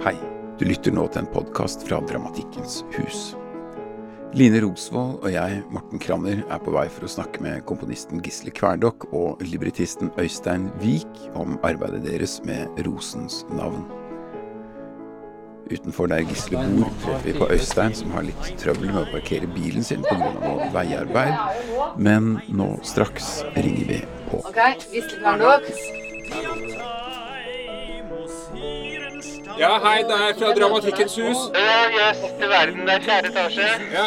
Hei, du lytter nå til en podkast fra Dramatikkens hus. Line Rosvold og jeg, Morten Kranner, er på vei for å snakke med komponisten Gisle Kverdokk og librettisten Øystein Wiik om arbeidet deres med Rosens navn. Utenfor der Gisle bor, treffer vi på Øystein, som har litt trøbbel med å parkere bilen sin pga. veiarbeid. Men nå straks ringer vi på. Ok, Gisle Kvernok. Ja, hei, det er fra Dramatikkens hus. Jøss til verden, det er fjerde etasje. Ja.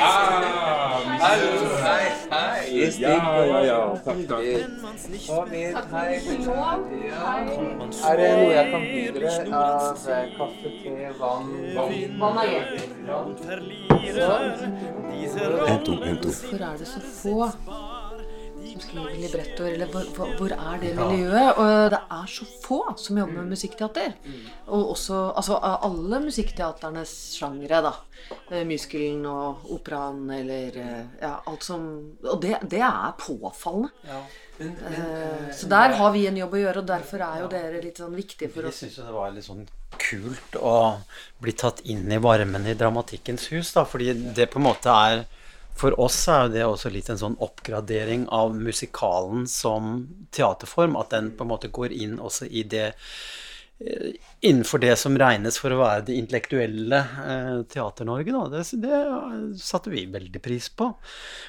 Ah, Hallo, hei, hei. ja, ja, ja. Takk, takk. Hei. Er det noe jeg kan bidra av kaffe, te, vann? Vann er en, to. Hvorfor er det så få som skriver librettoer, eller hvor, hvor- er det miljøet? Og det er så få som jobber med musikkteater. Og også altså, alle musikkteaternes sjangre, da. Eh, og operaen eller eh, ja, alt som Og det, det er påfallende. Eh, Så der har vi en jobb å gjøre, og derfor er jo dere litt sånn viktige for oss. Jeg syns det var litt sånn kult å bli tatt inn i varmen i Dramatikkens hus, da, fordi det på en måte er For oss er det også litt en sånn oppgradering av musikalen som teaterform. At den på en måte går inn også i det eh, Innenfor det som regnes for å være det intellektuelle eh, Teater-Norge. Det, det satte vi veldig pris på.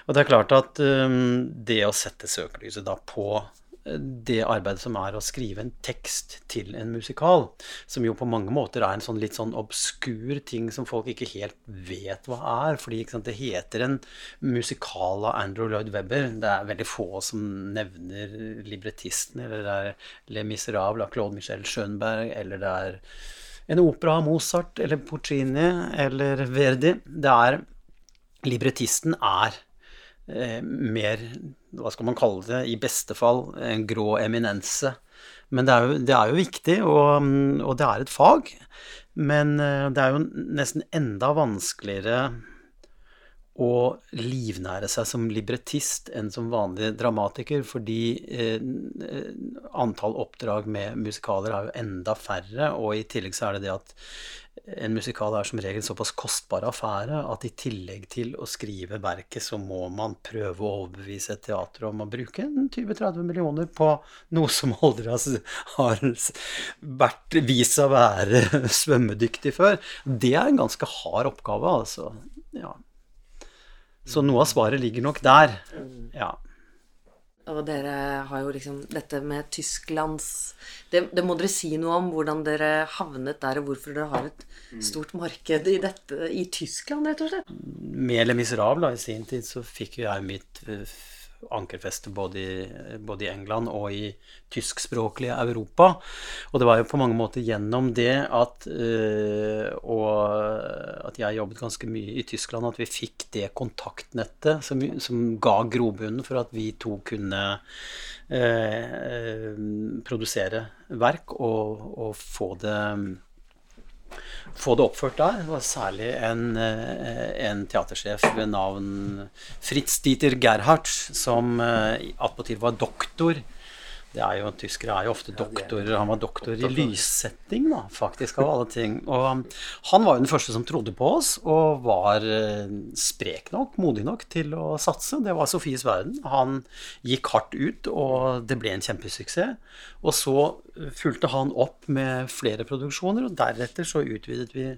Og det er klart at um, det å sette søkelyset da på eh, det arbeidet som er å skrive en tekst til en musikal, som jo på mange måter er en sånn litt sånn obskur ting som folk ikke helt vet hva er. Fordi sant, det heter en musikal av Andrew Lloyd Webber. Det er veldig få som nevner librettisten, eller det er Le Miserable av Claude Michel Schönberg, eller det er en opera av Mozart eller Puccini eller Verdi. Det er Librettisten er eh, mer Hva skal man kalle det? I beste fall en grå eminense. Men det er jo, det er jo viktig, og, og det er et fag. Men eh, det er jo nesten enda vanskeligere å livnære seg som librettist enn som vanlig dramatiker, fordi eh, eh, antall oppdrag med musikaler er jo enda færre, og i tillegg så er det det at en musikal er som regel såpass kostbar affære at i tillegg til å skrive verket, så må man prøve å overbevise et teater om å bruke 20-30 millioner på noe som aldri har, vært vist å være svømmedyktig før. Det er en ganske hard oppgave, altså. Ja. Så noe av svaret ligger nok der. Ja. Og dere har jo liksom dette med Tysklands det, det må dere si noe om hvordan dere havnet der, og hvorfor dere har et stort marked i dette i Tyskland, rett og slett. Med eller Miserable i sin tid så fikk jo jeg mitt eh, ankerfeste både i, både i England og i tyskspråklige Europa. Og det var jo på mange måter gjennom det at, eh, og at jeg jobbet ganske mye i Tyskland, at vi fikk det kontaktnettet som, som ga grobunnen for at vi to kunne eh, produsere verk og, og få det få det oppført der. Det var særlig en, eh, en teatersjef ved navn Fritz Dieter Gerhardt, som eh, attpåtil var doktor. Det er jo, Tyskere er jo ofte doktorer. Han var doktor i lyssetting, da, faktisk, av alle ting. Og um, han var jo den første som trodde på oss, og var eh, sprek nok, modig nok til å satse. Det var Sofies verden. Han gikk hardt ut, og det ble en kjempesuksess. Og så eh, fulgte han opp med flere produksjoner, og deretter så utvidet vi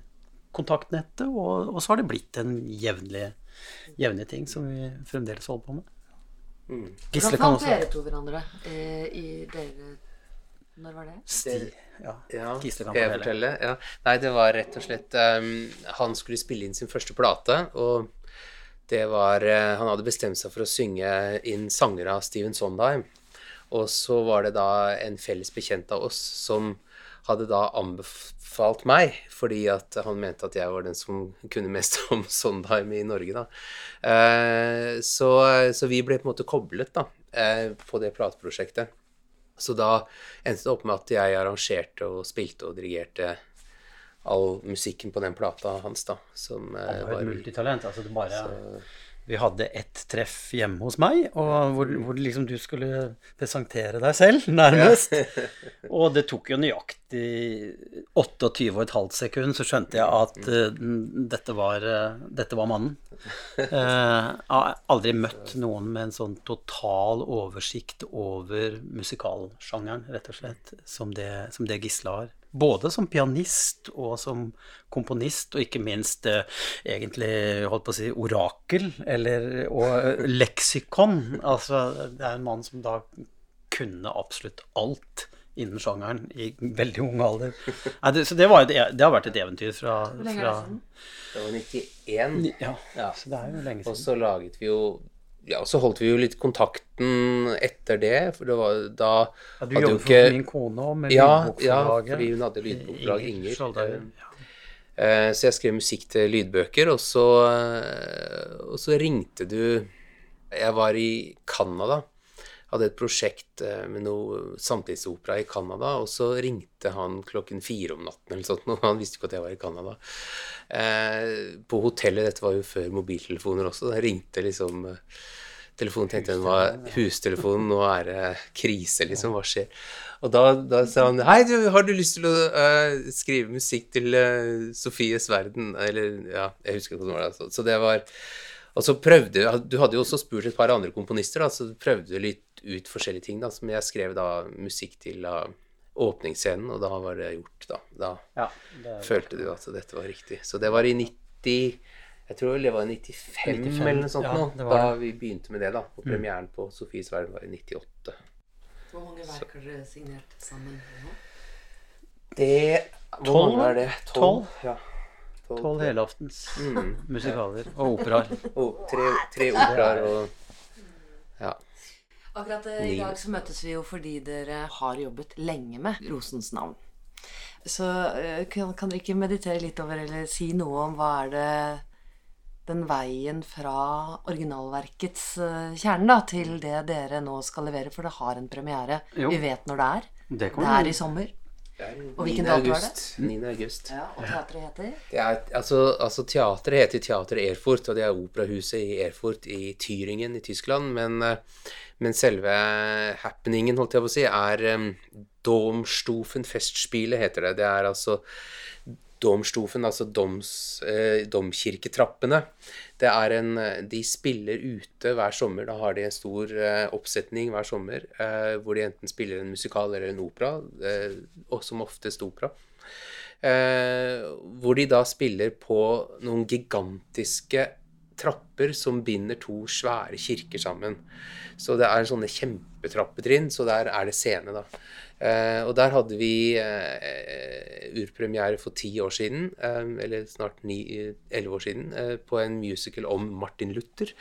kontaktnettet, og, og så har det blitt en jevnlig, jevnlig ting som vi fremdeles holder på med. Gisle Hvordan kan fant også dere to hverandre eh, i dere Når var det? Sti, ja. Ja, Gisle kan jeg fortelle. fortelle? Ja. Nei, det var rett og slett um, Han skulle spille inn sin første plate, og det var uh, Han hadde bestemt seg for å synge inn sanger av Steven Sondheim. Og så var det da en felles bekjent av oss som hadde da anbefalt meg, fordi at han mente at jeg var den som kunne mest om Sondheim i Norge, da. Eh, så, så vi ble på en måte koblet, da, eh, på det plateprosjektet. Så da endte det opp med at jeg arrangerte og spilte og dirigerte all musikken på den plata hans, da. Som eh, Han var et multitalent. altså det bare... vi hadde ett treff hjemme hos meg, og hvor, hvor liksom du skulle presentere deg selv, nærmest. og det tok jo nøyaktig 28,5 sekunder, så skjønte jeg at uh, dette, var, uh, dette var mannen. Uh, jeg har aldri møtt noen med en sånn total oversikt over musikalsjangeren, rett og slett, som det, som det Gisle har. Både som pianist og som komponist, og ikke minst eh, egentlig holdt på å si orakel, eller, og leksikon. Altså, det er en mann som da kunne absolutt alt innen sjangeren i veldig ung alder. Nei, det, så det, et, e, det, har vært et eventyr fra, Hvor lenge er det siden? Det var 91. Ja, ja, så det er jo lenge siden. Og så laget vi jo ja, så holdt vi jo litt kontakten etter det, for det var da ja, Du jobbet ikke... for min kone òg, med ja, lydbokforlaget. Ja, fordi hun hadde lydbokforlag, Inger. Inger. Ja. Eh, så jeg skrev musikk til lydbøker, og så, eh, og så ringte du Jeg var i Canada. Hadde et prosjekt eh, med noe samtidsopera i Canada, og så ringte han klokken fire om natten eller sånt, og han visste ikke at jeg var i Canada. på hotellet, dette var jo før mobiltelefoner også, da ringte liksom telefonen tenkte den var hustelefonen, nå er det krise, liksom. Hva skjer? Og da, da sa han Hei, du, har du lyst til å uh, skrive musikk til uh, Sofies verden? Eller ja, jeg husker ikke hvordan det var. Altså. Så det var Og så prøvde Du hadde jo også spurt et par andre komponister, da, så prøvde du litt ut forskjellige ting, da, som jeg skrev da musikk til da, åpningsscenen, og da var det gjort, da. Da ja, følte du at dette var riktig. Så det var i 90 jeg tror det var i 95, 95 eller noe sånt ja, nå, da vi begynte med det. da, Og mm. premieren på Sofies verden var i 98. Hvor mange verk har dere signert sammen nå? Det Hvor mange er det? Tolv? Ja. Tolv helaftens mm. musikaler. Og operaer. Oh, tre, tre operaer og Ja. Akkurat i dag så møtes vi jo fordi dere har jobbet lenge med Rosens navn. Så eh, kan, kan dere ikke meditere litt over, eller si noe om hva er det den veien fra originalverkets uh, kjerne da, til det dere nå skal levere, for det har en premiere. Jo. Vi vet når det er. Det, det er i sommer. Og hvilken dato er det? 9. august. Ja, og teatret heter? Det er, altså, altså, Teatret heter Teater Erfurt, og det er operahuset i Erfurt i Tyringen i Tyskland. Men, eh, men selve happeningen, holdt jeg på å si, er um, Domstufen Festspiele, heter det. Det er altså Domstufen, altså doms, eh, domkirketrappene. Det er en, de spiller ute hver sommer. Da har de en stor eh, oppsetning hver sommer eh, hvor de enten spiller en musikal eller en opera, eh, og som oftest opera. Eh, hvor de da spiller på noen gigantiske trapper som binder to svære kirker sammen. Så det er sånne kjempetrappetrinn, så der er det scene, da. Eh, og der hadde vi eh, urpremiere for ti år siden, eh, eller snart elleve år siden, uh, på en musical om Martin Luther.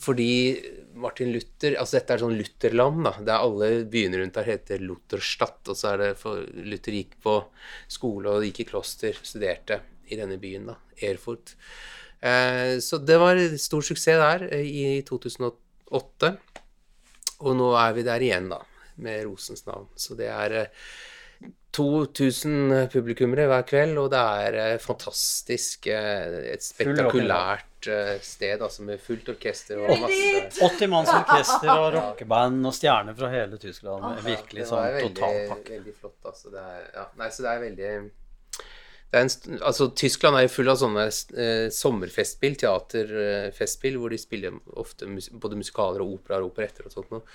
Fordi Martin Luther Altså dette er sånn Lutherland, da. Det er alle byene rundt der heter Lutherstadt. Og så er det for Luther gikk på skole og gikk i kloster, studerte i denne byen, da. Erfurt. Så det var stor suksess der i 2008. Og nå er vi der igjen, da med Rosens navn. Så det er 2000 eh, publikummere hver kveld, og det er eh, fantastisk. Eh, et spektakulært sted altså med fullt orkester og masse 80 manns orkester og rockeband og stjerner fra hele Tyskland. Virkelig sånn totalpakke. Veldig flott, altså. Det er, ja. Nei, så det er veldig en, altså, Tyskland er jo full av sånne eh, sommerfestspill, teaterfestspill, hvor de spiller ofte mus både musikaler og operaer og operetter og sånt noe.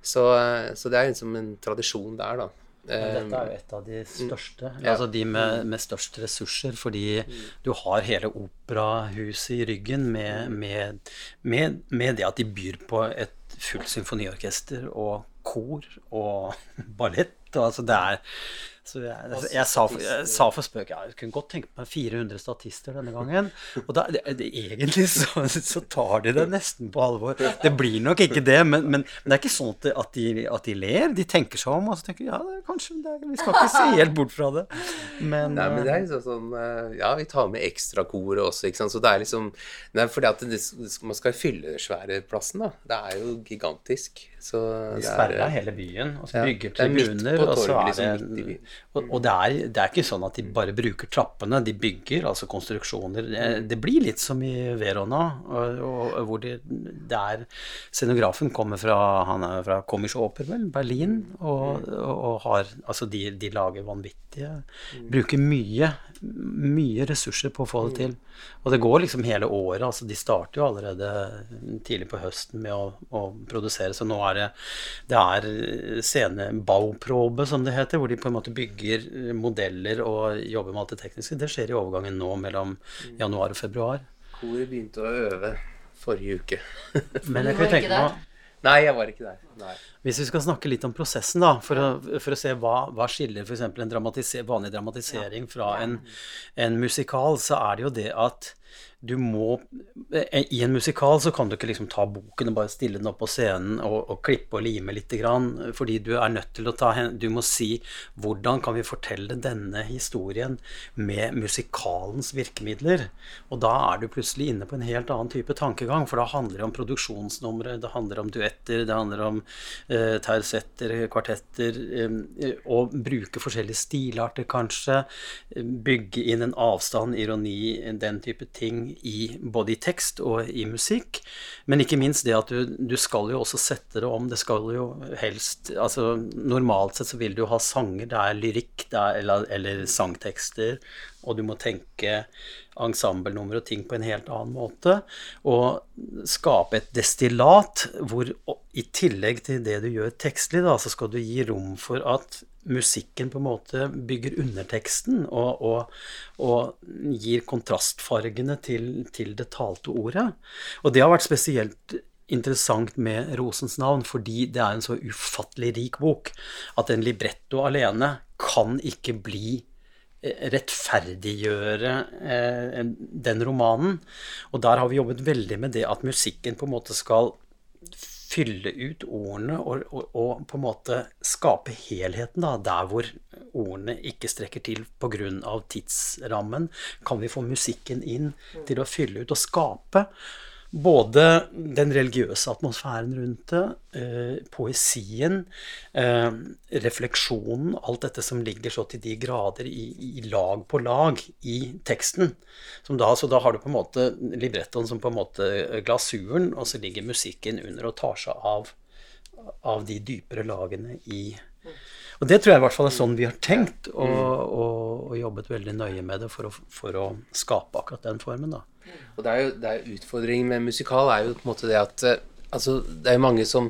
Så, eh, så, det er liksom en tradisjon der, da. Men dette er jo et av de mm. største, mm. altså de med, med, størst ressurser, fordi mm. du har hele operahuset i ryggen med, med, med, det at de byr på et fullt symfoniorkester og kor og ballett. Og altså det er så jeg, jeg, jeg, sa, for, jeg, sa, for spøk jeg kunne godt tenke meg 400 statister denne gangen. Og da, det, det, egentlig så, så, tar de det nesten på alvor. Det blir nok ikke det, men, men, men det er ikke sånn at de, at, de, ler. De tenker seg om og så tenker ja, det, kanskje det, vi skal ikke se helt bort fra det. Men, Nei, men det er eh, liksom sånn eh, Ja, vi tar med ekstrakoret også, ikke sant. Så det er liksom Nei, fordi at man skal fylle den svære plassen, da. Det er jo gigantisk. Så de sperrer hele byen, og så bygger tribuner, og så er liksom det Og, og det, er, det, er, ikke sånn at de bare bruker trappene, de bygger altså konstruksjoner. Det, det blir litt som i Verona, og, og, hvor de, det, er Scenografen kommer fra han er fra Komisch vel, Berlin, og, har Altså, de, de lager vanvittige Bruker mye, mye ressurser på å få det til. Og det går liksom hele året. altså De starter jo allerede tidlig på høsten med å, å produsere, så nå er det det er scenebauprobe, som det heter, hvor de på en måte bygger modeller og jobber med alt det tekniske. Det skjer i overgangen nå mellom januar og februar. Koret begynte å øve forrige uke. Men jeg kan tenke meg Nei, jeg var ikke der. Nei. Hvis vi skal snakke litt om prosessen, da, for å, for å se hva, hva skiller f.eks. en dramatiser vanlig dramatisering fra en, en musikal, så er det jo det at du må I en musikal så kan du ikke liksom ta boken og bare stille den opp på scenen og, og klippe og lime litt, fordi du er nødt til å ta Du må si hvordan kan vi fortelle denne historien med musikalens virkemidler? Og da er du plutselig inne på en helt annen type tankegang, for da handler det om produksjonsnumre, det handler om duetter, det handler om eh, tersetter, kvartetter, eh, og bruke forskjellige stilarter, kanskje. Bygge inn en avstand, ironi, den type ting i, både i tekst og i musikk. Men ikke minst det at du, du skal jo også sette det om. Det skal jo helst altså Normalt sett så vil du ha sanger, det er lyrikk det er, eller, eller sangtekster, og du må tenke ensemblenummer og ting på en helt annen måte. Og skape et destillat hvor i tillegg til det du gjør tekstlig, da, så skal du gi rom for at musikken på en måte bygger underteksten og, og, og gir kontrastfargene til, til, det talte ordet. Og det har vært spesielt interessant med Rosens navn, fordi det er en så ufattelig rik bok at en libretto alene kan ikke bli eh, rettferdiggjøre eh, den romanen. Og der har vi jobbet veldig med det at musikken på en måte skal fylle ut ordene og, og, og, på en måte skape helheten da, der hvor ordene ikke strekker til pga. tidsrammen. Kan vi få musikken inn til å fylle ut og skape både den religiøse atmosfæren rundt det, eh, poesien, eh, refleksjonen, alt dette som ligger så til de grader i, i lag på lag i teksten. Da, så da har du på en måte librettoen som på en måte glasuren, og så ligger musikken under og tar seg av, av de dypere lagene i og det tror jeg i hvert fall er sånn vi har tenkt, og, og, og jobbet veldig nøye med det for å, for å skape akkurat den formen. da. Og det er jo det er Utfordringen med musikal er jo på en måte det at eh, altså, det er mange som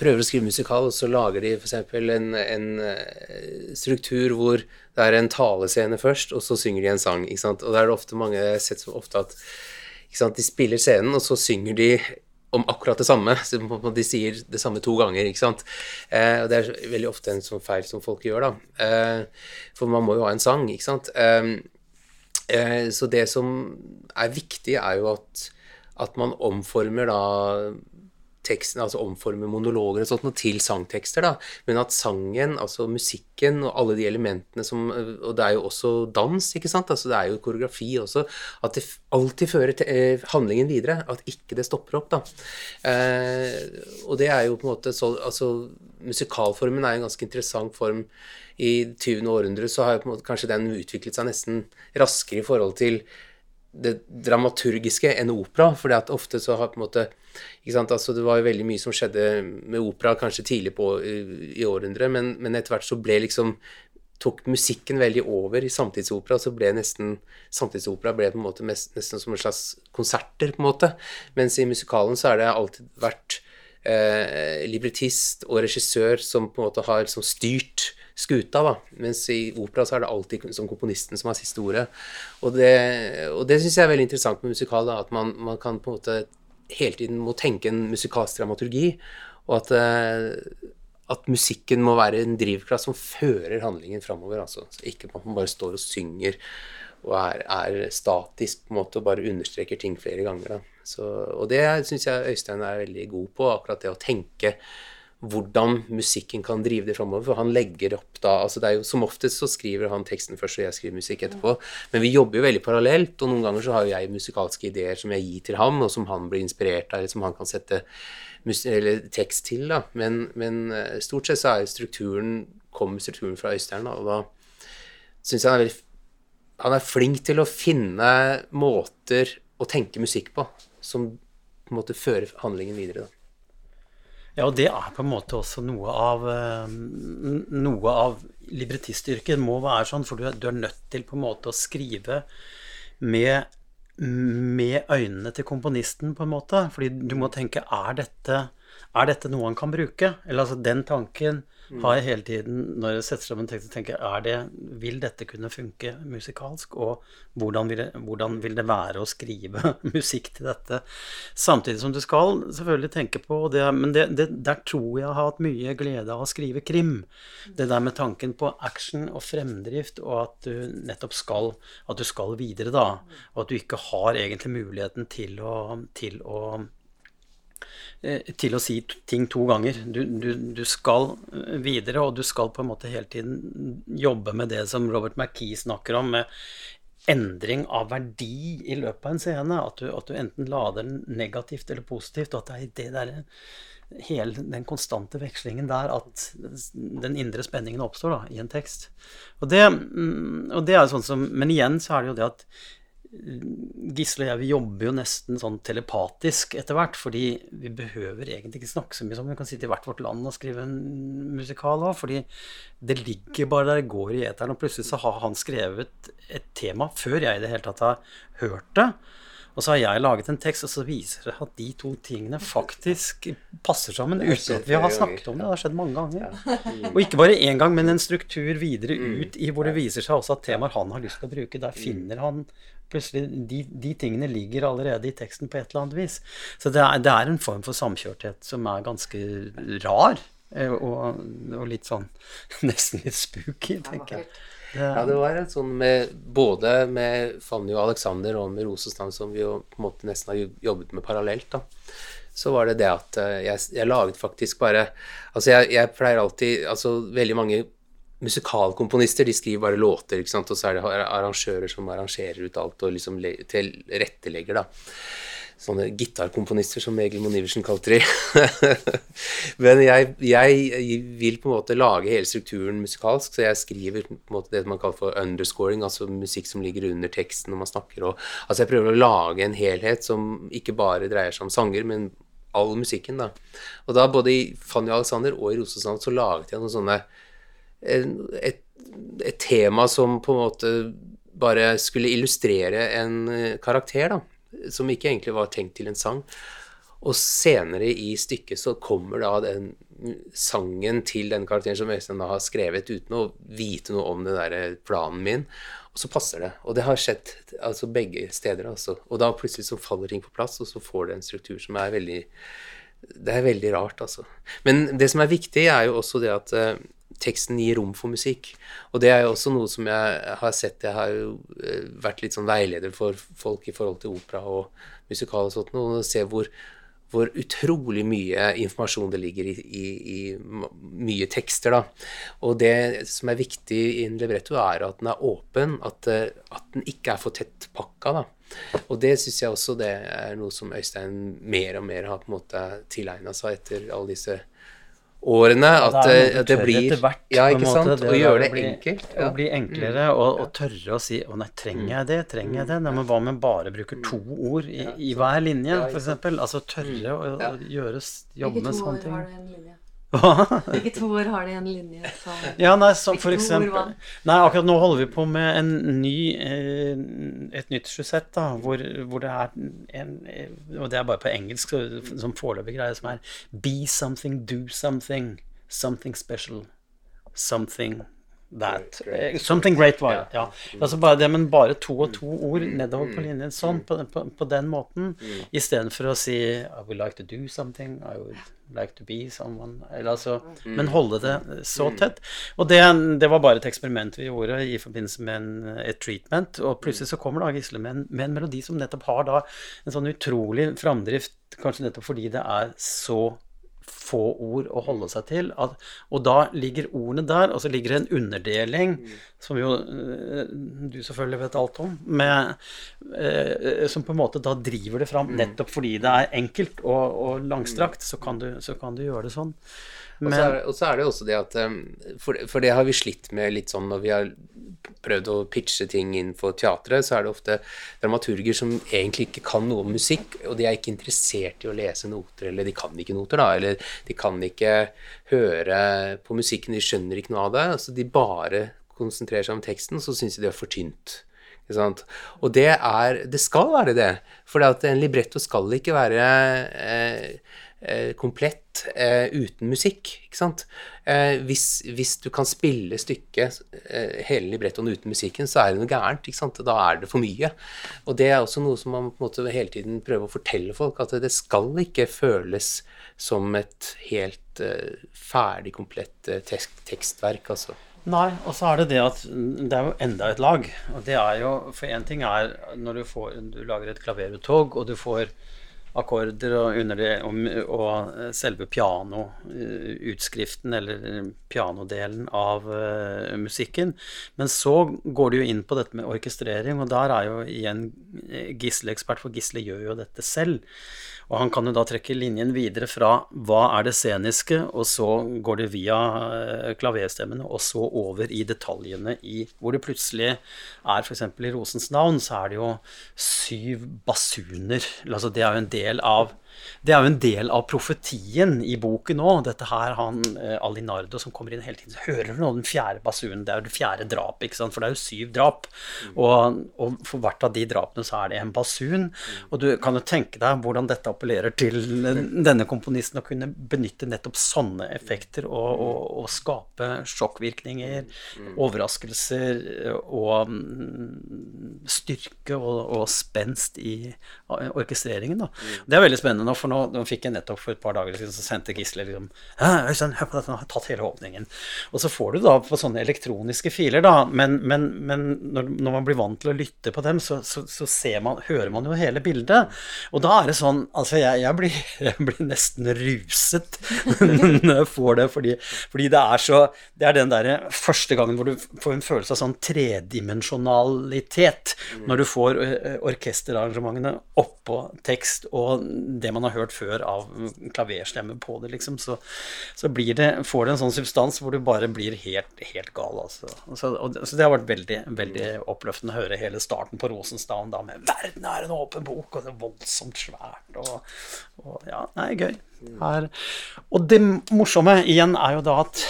prøver å skrive musikal, og så lager de f.eks. En, en eh, struktur hvor det er en talescene først, og så synger de en sang. Og da er det ofte mange Jeg har sett så ofte at sant, de spiller scenen, og så synger de om akkurat det samme. Så de sier det samme to ganger. ikke sant? Eh, og Det er veldig ofte en sånn feil som folk gjør, da. Eh, for man må jo ha en sang, ikke sant. Eh, Eh, så det som er viktig, er jo at, at man omformer da teksten, altså omforme monologer og sånt til sangtekster, da. Men at sangen, altså musikken og alle de elementene som Og det er jo også dans, ikke sant. Altså det er jo koreografi også. At det alltid fører til eh, handlingen videre. At ikke det stopper opp, da. Eh, og det er jo på en måte så Altså musikalformen er en ganske interessant form i 20. århundre så har jo på en måte, kanskje den utviklet seg nesten raskere i forhold til det dramaturgiske enn opera. For ofte så har på en måte altså Det var jo veldig mye som skjedde med opera kanskje tidlig på i, i århundret, men, men etter hvert så ble liksom tok musikken veldig over i samtidsopera, så ble nesten samtidsopera ble på en måte mest, nesten som en slags konserter, på en måte. Mens i musikalen så har det alltid vært eh, librettist og regissør som på en måte har liksom styrt skuta, da. Mens i opera så er det alltid som komponisten som har siste ordet. Og det, og det syns jeg er veldig interessant med musikal, da, at man, man, kan på en måte hele tiden må tenke en musikalsk dramaturgi, og at, eh, at musikken må være en drivkraft som fører handlingen framover. Altså. Ikke at man bare står og synger og er, er, statisk på en måte og bare understreker ting flere ganger. Så, og det syns jeg Øystein er veldig god på, akkurat det å tenke hvordan musikken kan drive det framover. For han legger opp da altså det er jo Som oftest så skriver han teksten først, og jeg skriver musikk etterpå. Men vi jobber jo veldig parallelt, og noen ganger så har jo jeg musikalske ideer som jeg gir til ham, og som han blir inspirert av, eller som han kan sette tekst til. da. Men, men, eh, stort sett så er strukturen kommer strukturen fra Øystein, da, og da syns jeg han er veldig Han er flink til å finne måter å tenke musikk på som på en måte fører handlingen videre. da. Ja, og det er på en måte også noe av eh, Noe av librettistyrken må være sånn, for du er, du er nødt til på en måte å skrive med, med øynene til komponisten, på en måte. Fordi du må tenke er dette, er dette noe han kan bruke? Eller altså den tanken har jeg hele tiden når jeg setter sammen en tekst og tenker er det, vil dette kunne funke musikalsk, og hvordan vil, det, hvordan vil det være å skrive musikk til dette? Samtidig som du skal selvfølgelig tenke på det, Men det, det, der tror jeg har hatt mye glede av å skrive krim. Det der med tanken på action og fremdrift, og at du nettopp skal, at du skal videre, da. Og at du ikke har egentlig muligheten til å, til å til å si ting to ganger. Du, du, du, skal eh, videre, og du skal på en måte hele tiden jobbe med det som Robert McKee snakker om, med endring av verdi i løpet av en scene. At du, at du enten lader den negativt eller positivt, og at det er det der hele den konstante vekslingen der at den indre spenningen oppstår da, i en tekst. Og det, mm, og det er sånn som, Men igjen så er det jo det at Gisle og jeg vi jobber jo nesten sånn telepatisk etter hvert, fordi vi behøver egentlig ikke snakke så mye sammen. Vi kan sitte i hvert vårt land og skrive en musikal òg, fordi det ligger bare der, det går i eteren. Og plutselig så har han skrevet et tema før jeg i det hele tatt har hørt det. Og så har jeg laget en tekst, og så viser det at de to tingene faktisk passer sammen uten at vi har snakket om det. Det har skjedd mange ganger. Og ikke bare én gang, men en struktur videre mm. ut i hvor det viser seg også at temaer han har lyst til å bruke, der finner han plutselig de, de tingene ligger allerede i teksten på et eller annet vis. Så det er, det er en form for samkjørthet som er ganske rar. Eh, og, og litt sånn Nesten litt spooky, tenker jeg. Ja, det var en sånn med Både med Fanny og Alexander og med Rosestam, som vi jo på en måte nesten har jobbet med parallelt, da. Så var det det at eh, jeg, jeg laget faktisk bare Altså, jeg, jeg, pleier alltid Altså, veldig mange musikalkomponister de skriver bare låter, ikke sant, og så er det arrangører som arrangerer ut alt og liksom tilrettelegger, da sånne gitarkomponister, som Egil Monn Iversen kalte de. Men jeg, jeg, vil på en måte lage hele strukturen musikalsk, så jeg skriver på en måte det man kaller for underscoring, altså musikk som ligger under teksten når man snakker. Og, altså jeg prøver å lage en helhet som ikke bare dreier seg om sanger, men all musikken. da. Og da både i Fanny Alexander og i Rosesand så laget jeg noen sånne et, et tema som på en måte bare skulle illustrere en karakter, da som ikke egentlig var tenkt til en sang. Og senere i stykket så kommer da den sangen til den karakteren som Øystein da har skrevet, uten å vite noe om den der planen min. Og så passer det. Og det har skjedd altså begge steder. altså. Og da plutselig så faller ting på plass, og så får det en struktur som er veldig Det er veldig rart, altså. Men det som er viktig, er jo også det at uh, teksten gir rom for musikk. Og det er jo også noe som jeg har sett Jeg har jo eh, vært litt sånn veileder for folk i forhold til opera og musikal og sånt, og se hvor, hvor utrolig mye informasjon det ligger i, i, i, mye tekster. da. Og det som er viktig i en libretto, er at den er åpen, at, eh, at den ikke er for tett pakka. da. Og det syns jeg også det er noe som Øystein mer og mer har på en måte tilegna seg etter alle disse årene at det, eh, at det blir hvert, Ja, ikke sant? Det å gjøre det bli, enkelt. Ja. Å bli enklere, mm. og, og, tørre å si 'Å nei, trenger jeg det? Trenger jeg det?' Nei, men hva om jeg bare bruker to ord i, i hver linje, f.eks.? Altså tørre å, å gjøre, jobbe med sånne ting. Hvilke to år har de en linje som Ja, nei, som for eksempel Nei, akkurat nå holder vi på med en ny eh, et nytt sjusett, da, hvor, hvor, det er en Og det er bare på engelsk, som foreløpig greie, som er Be something, do something. Something special. Something that. Great. Something great var det. Ja. Altså bare det, men bare to og to ord mm. nedover på mm. linjen. Sånn, på, på, på den måten. Mm. Istedenfor å si I would like to do something. I would like to be someone. Eller altså, mm. Men holde det så tett. Og det, det, var bare et eksperiment vi gjorde i forbindelse med en, et treatment. Og plutselig så kommer da Gisle med en, med en melodi som nettopp har da en sånn utrolig framdrift, kanskje nettopp fordi det er så få ord å holde seg til. At, og da ligger ordene der, og så ligger det en underdeling, som jo eh, du selvfølgelig vet alt om, med, eh, som på en måte da driver det fram. Nettopp fordi det er enkelt og, og langstrakt, så kan, du, så kan du gjøre det sånn. Og så, er, og så er det også det at um, for, for, det har vi slitt med litt sånn når vi har prøvd å pitche ting innenfor teatret, så er det ofte dramaturger som egentlig ikke kan noe om musikk, og de er ikke interessert i å lese noter, eller de kan ikke noter, da, eller de kan ikke høre på musikken, de skjønner ikke noe av det. Altså de bare konsentrerer seg om teksten, så syns de det er for tynt. Og det er Det skal være det. For en libretto skal ikke være eh, Eh, komplett eh, uten musikk. ikke sant? Eh, hvis, hvis, du kan spille stykket, eh, hele librettoen uten musikken, så er det noe gærent. ikke sant? Da er det for mye. Og det er også noe som man på en måte hele tiden prøver å fortelle folk, at det skal ikke føles som et helt uh, ferdig, komplett uh, tekst, tekstverk. altså. Nei, og så er det det at det er jo enda et lag. Og det er jo For én ting er når du, får, du lager et klaveruttog, og du får akkorder og, det, og, og selve pianoutskriften, eller pianodelen av uh, musikken. Men så går du jo inn på dette med orkestrering, og der er jo igjen Gisle ekspert, for Gisle gjør jo dette selv. Og han kan jo da trekke linjen videre fra hva er det sceniske, og så går det via eh, klaverstemmene, og så over i detaljene i Hvor det plutselig er f.eks. i Rosens navn, så er det jo syv basuner. Altså det er jo en del av det er jo en del av profetien i boken òg. Dette her, han eh, Alinardo som kommer inn hele tiden, så hører du nå den fjerde basunen. Det er jo det fjerde drapet, ikke sant? for det er jo syv drap. Og, og, for hvert av de drapene så er det en basun. Og du kan jo tenke deg hvordan dette appellerer til denne komponisten å kunne benytte nettopp sånne effekter og, og, og skape sjokkvirkninger, overraskelser og mm, styrke og, spenst i orkestreringen. Da. Det er veldig spennende nå, for nå, nå, fikk jeg nettopp for et par dager siden, så sendte Gisle liksom Øystein, hør på dette, nå har jeg tatt hele åpningen. Og så får du da på sånne elektroniske filer, da, men, men, men når, når, man blir vant til å lytte på dem, så, så, så man, hører man jo hele bildet. Og da er det sånn Altså, jeg, jeg, blir, jeg blir, nesten ruset når jeg får det, fordi, fordi, det er så Det er den derre første gangen hvor du får en følelse av sånn tredimensjonalitet, når du får orkesterarrangementene oppå tekst og det man har hørt før av klaverstemme på det, liksom, så, så det, får det en sånn substans hvor du bare blir helt, helt gal. Altså. Så, og, så, det har vært veldig, veldig oppløftende å høre hele starten på Rosenstaden da med 'Verden er en åpen bok', og det er voldsomt svært. Og, og ja, er gøy. Her. Og det morsomme igjen er jo da at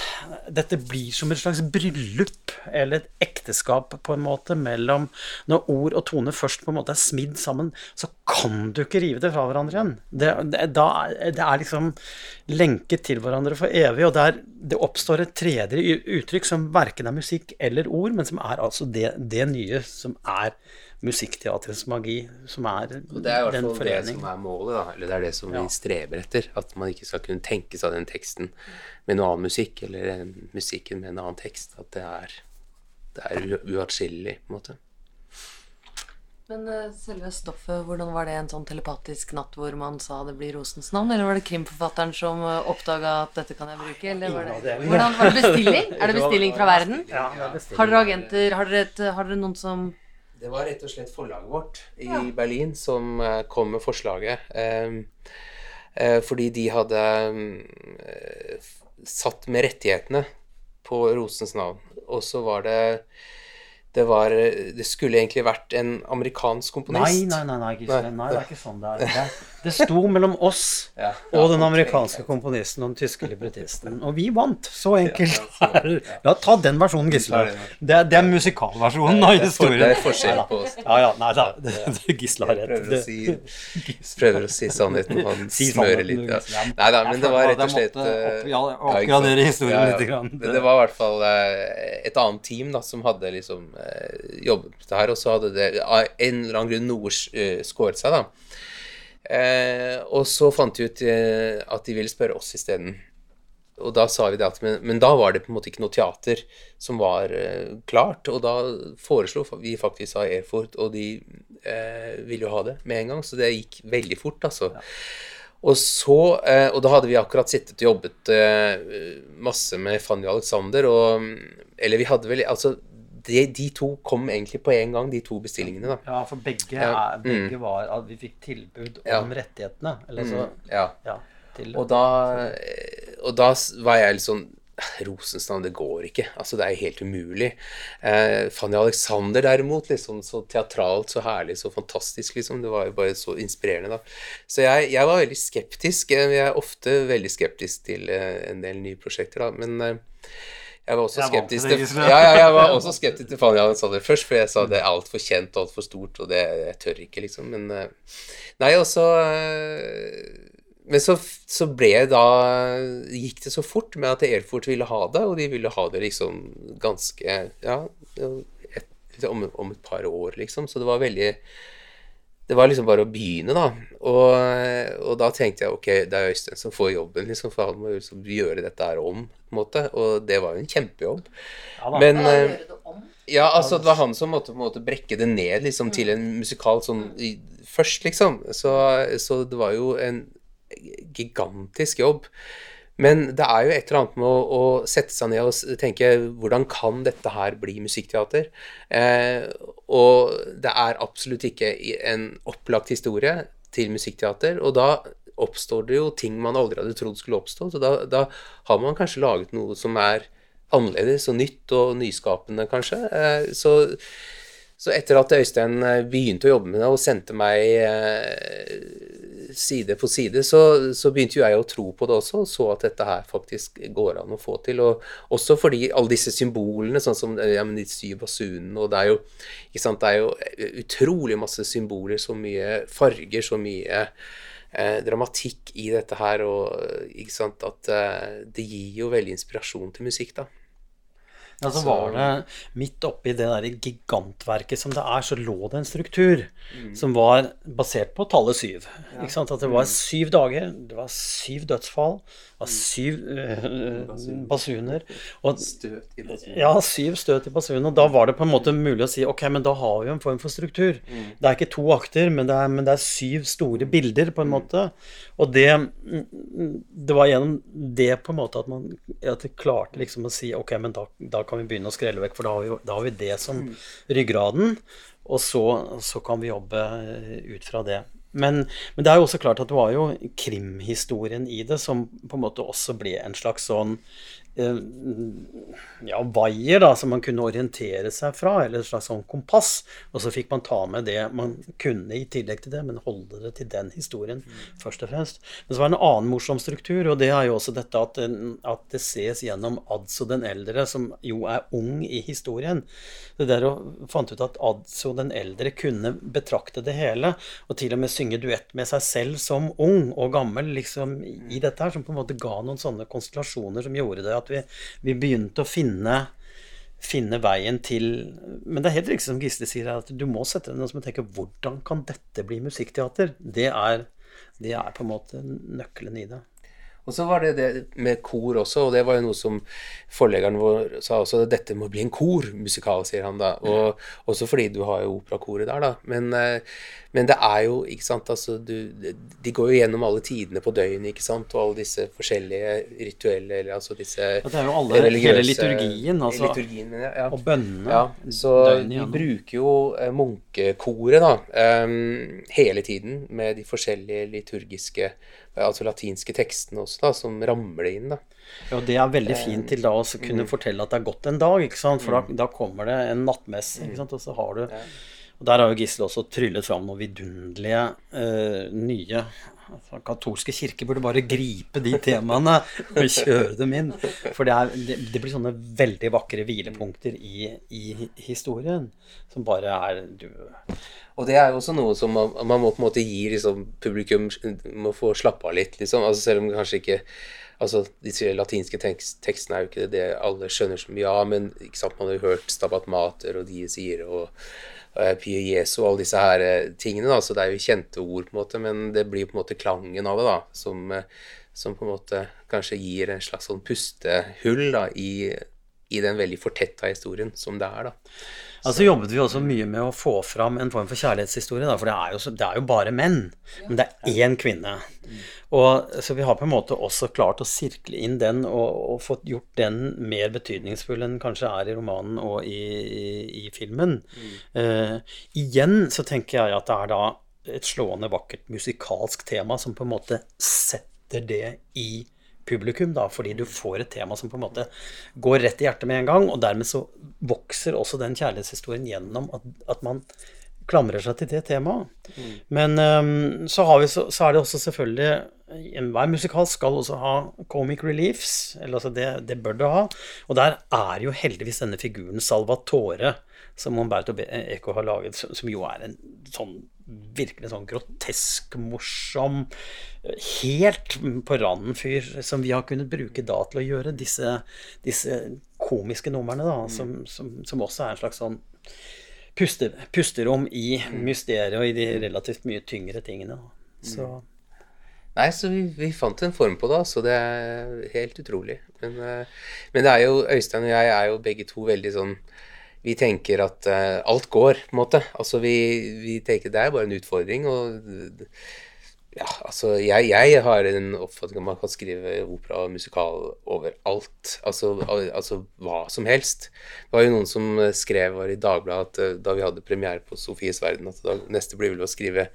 dette blir som et slags bryllup, eller et ekteskap, på en måte, mellom Når ord og tone først på en måte er smidd sammen, så kan du ikke rive det fra hverandre igjen. Det, det, da, det er liksom lenket til hverandre for evig, og der det oppstår et tredje uttrykk som verken er musikk eller ord, men som er altså det, det nye som er musikkteatrets magi, som er den forening. Det er i hvert fall det som er målet, da. Eller det er det som ja. vi streber etter. At man ikke skal kunne tenke seg den teksten med noe annen musikk, eller musikken med en annen tekst. At det er, det er uatskillelig, på en måte. Men uh, selve stoffet, hvordan var det en sånn telepatisk natt hvor man sa det blir Rosens navn? Eller var det krimforfatteren som eh, oppdaga at dette kan jeg bruke? Eller var det, hvordan, var det bestilling? Er det bestilling fra verden? Ja, det er bestilling. Har dere agenter? Har dere, et, har dere noen som det var rett og slett forlaget vårt i ja. Berlin som uh, kom med forslaget. Uh, fordi de hadde satt med rettighetene på Rosens navn. Og så var det det, var, det skulle egentlig vært en amerikansk komponist. Nei, nei, nei, nei, nei det er ikke sånn det er. Det, sto mellom oss ja, ja, og den amerikanske okay. komponisten og den tyske librettisten. Og vi vant. Så enkelt. Ja, ta den versjonen, Gisle. Det, det er musikalversjonen av historien. Det er forskjell på oss. Ja, ja, nei da. Gisle har rett. Prøver å si, prøver å si sannheten, og han smører litt. Ja. Nei da, men det var rett og slett Oppgradere historien litt. Men det var i hvert fall eh, et annet team da, som hadde liksom Eh, jobbet med det her, og så hadde det av en eller annen grunn noe eh, skåret seg, da. Eh, og så fant de ut at de ville spørre oss isteden. Og da sa vi det at men, men, da var det på en måte ikke noe teater som var eh, klart. Og da foreslo vi faktisk av Erfurt, og de uh, ville jo ha det med en gang. Så det gikk veldig fort, altså. Ja. Og så eh, Og da hadde vi akkurat sittet og jobbet eh, masse med Fanny Alexander, og Eller vi hadde vel Altså, de, de to kom egentlig på en gang, de to bestillingene, da. Ja, for begge, er, begge var at vi fikk tilbud om rettighetene. Eller så Ja. Ja. Til, Og da, og da var jeg litt sånn Rosens navn, det går ikke. Altså, det er helt umulig. Eh, Fanny Alexander derimot, liksom, så teatralt, så herlig, så fantastisk, liksom. Det var jo bare så inspirerende, da. Så jeg, jeg var veldig skeptisk. Jeg er ofte veldig skeptisk til eh, en del nye prosjekter, da. Men eh, jeg var også Jeg til skeptisk til Gisle. ja, ja, jeg var også skeptisk til Fanny Alexander først, for jeg sa det er altfor kjent og altfor stort, og det jeg tør ikke, liksom. Men eh, Nei, og så eh, Men så, så ble jeg da Gikk det så fort med at Elfort ville ha det, og de ville ha det liksom ganske Ja, et, om, om et par år, liksom. Så det var veldig det var liksom bare å begynne, da. Og, og da tenkte jeg ok, det er Øystein som får jobben, liksom, for han må liksom gjøre dette her om. på en måte, Og det var jo en kjempejobb. Ja da. Men Men da eh, det ja, altså det var han som måtte, måtte brekke det ned liksom, til en musikal sånn i, først, liksom. Så, så det var jo en gigantisk jobb. Men det er jo et eller annet med å, å sette seg ned og tenke hvordan kan dette her bli musikkteater? Eh, og det er absolutt ikke en opplagt historie til musikkteater. Og da oppstår det jo ting man aldri hadde trodd skulle oppstå. Så da, da har man kanskje laget noe som er annerledes og nytt og nyskapende, kanskje. Eh, så, så etter at Øystein eh, begynte å jobbe med det og sendte meg eh, side på side, så, så begynte jo jeg å tro på det også, og så at dette her faktisk går an å få til. Og også fordi alle disse symbolene, sånn som eh, ja, de syv basunene, og det er jo sant, det er jo utrolig masse symboler, så mye farger, så mye eh, dramatikk i dette her, og sant, at eh, det gir jo veldig inspirasjon til musikk, da. Ja, så var det midt oppi det der gigantverket som det er, så lå det en struktur som var basert på tallet syv. Ikke sant? At det var syv dager, det var syv dødsfall, det var syv eh, basuner. Og, Støt i basunen. ja, syv støt i basunen. Og da var det på en måte mulig å si ok, men da har vi jo en form for struktur. Det er ikke to akter, men det er, men det er syv store bilder, på en måte. Og det, det var gjennom det på en måte at man at klarte liksom å si ok, men da, da kan vi begynne å skrelle vekk, for da har vi, da har vi det som ryggraden. Og så, så kan vi jobbe eh, ut fra det. Men, men det er jo også klart at det var jo krimhistorien i det som på en måte også ble en slags sånn ja, vaier da, som man kunne orientere seg fra, eller et slags sånn kompass. Og så fikk man ta med det man kunne i tillegg til det, men holde det til den historien først og fremst. Men så var det en annen morsom struktur, og det er jo også dette at, at det ses gjennom Adso den eldre, som jo er ung i historien. Det der å fant ut at Adso den eldre kunne betrakte det hele, og til og med synge duett med seg selv som ung og gammel liksom i dette her, som på en måte ga noen sånne konstellasjoner som gjorde det at vi, vi begynte å finne finne veien til Men det er helt riktig som Gisle sier, at du må sette deg ned og tenke hvordan kan dette bli musikkteater? Det er, det er på en måte nøkkelen i det. Og så var det det med kor også, og det var jo noe som forleggeren vår sa også, at dette må bli en kormusikal, sier han da. Og også fordi du har jo operakoret der, da. Men, eh, men det er jo, ikke sant, altså du, De går jo gjennom alle tidene på døgnet, ikke sant, og alle disse forskjellige rituelle, eller altså disse Og det er jo alle, hele liturgien, altså, liturgien, ja, ja. og bønnene. Ja, så døgnet vi bruker jo eh, munkekoret da, um, hele tiden med de forskjellige liturgiske, altså latinske tekstene også da, som ramler inn da. Ja, det er veldig fint til da å kunne kunne fortelle at det er gått en dag, ikke sant? for da, da kommer det en nattmesse, ikke sant? og så har du Og der har jo Gisle også tryllet fram noen vidunderlige uh, nye altså, Katolske kirke burde bare gripe de temaene og kjøre dem inn. For det, er, det blir sånne veldig vakre hvilepunkter i, i historien som bare er du, Og det er jo også noe som man, man må på en måte gi liksom, publikum må få slappe av litt, liksom. Altså, selv om kanskje ikke Altså, Disse latinske tekst, tekstene er jo ikke det alle skjønner mye av, men ikke sant, man har jo hørt Stabat Mater og Die Sire og uh, Pie Jesu og alle disse her eh, tingene, da, så det er jo kjente ord, på en måte, men det blir på en måte klangen av det, da, som, eh, som på en måte kanskje gir en slags sånn pustehull da, i i den veldig fortetta historien som det er, da. Ja, så jobbet vi også mye med å få fram en form for kjærlighetshistorie, da, for det er, jo, så- det er jo bare menn. Men det er én kvinne. Og, så vi har på en måte også klart å sirkle inn den og, og fått gjort den mer betydningsfull enn kanskje er i romanen og i, i, i filmen. Eh, igjen så tenker jeg at det er da et slående vakkert musikalsk tema som på en måte setter det i publikum, da, fordi du får et tema som på en måte går rett i hjertet med en gang, og dermed så vokser også den kjærlighetshistorien gjennom at, at man klamrer seg til det temaet. Men um, så, har vi så, så er det også selvfølgelig Enhver musikal skal også ha comic reliefs. Eller altså det, det bør det ha. Og der er jo heldigvis denne figuren Salvatore, som Humberto Eco har laget, som, som jo er en sånn virkelig sånn grotesk, morsom, helt på randen fyr, som vi har kunnet bruke da til å gjøre disse, disse komiske numrene, da, som, som, som også er en slags sånn puste, pusterom i mysteriet og i de relativt mye tyngre tingene. Da. Så Nei, så vi, vi fant en form på det, altså. Det er helt utrolig. Men, eh, men det er jo Øystein og jeg er jo begge to veldig sånn Vi tenker at uh, alt går, på en måte. Altså vi, vi tenker det er bare en utfordring, og ja, altså jeg, jeg har en oppfatning om at man kan skrive opera og musikal overalt. Altså, al- altså hva som helst. Det var jo noen som skrev var i Dagbladet at eh, da vi hadde premiere på Sofies verden, at da, neste blir vel å skrive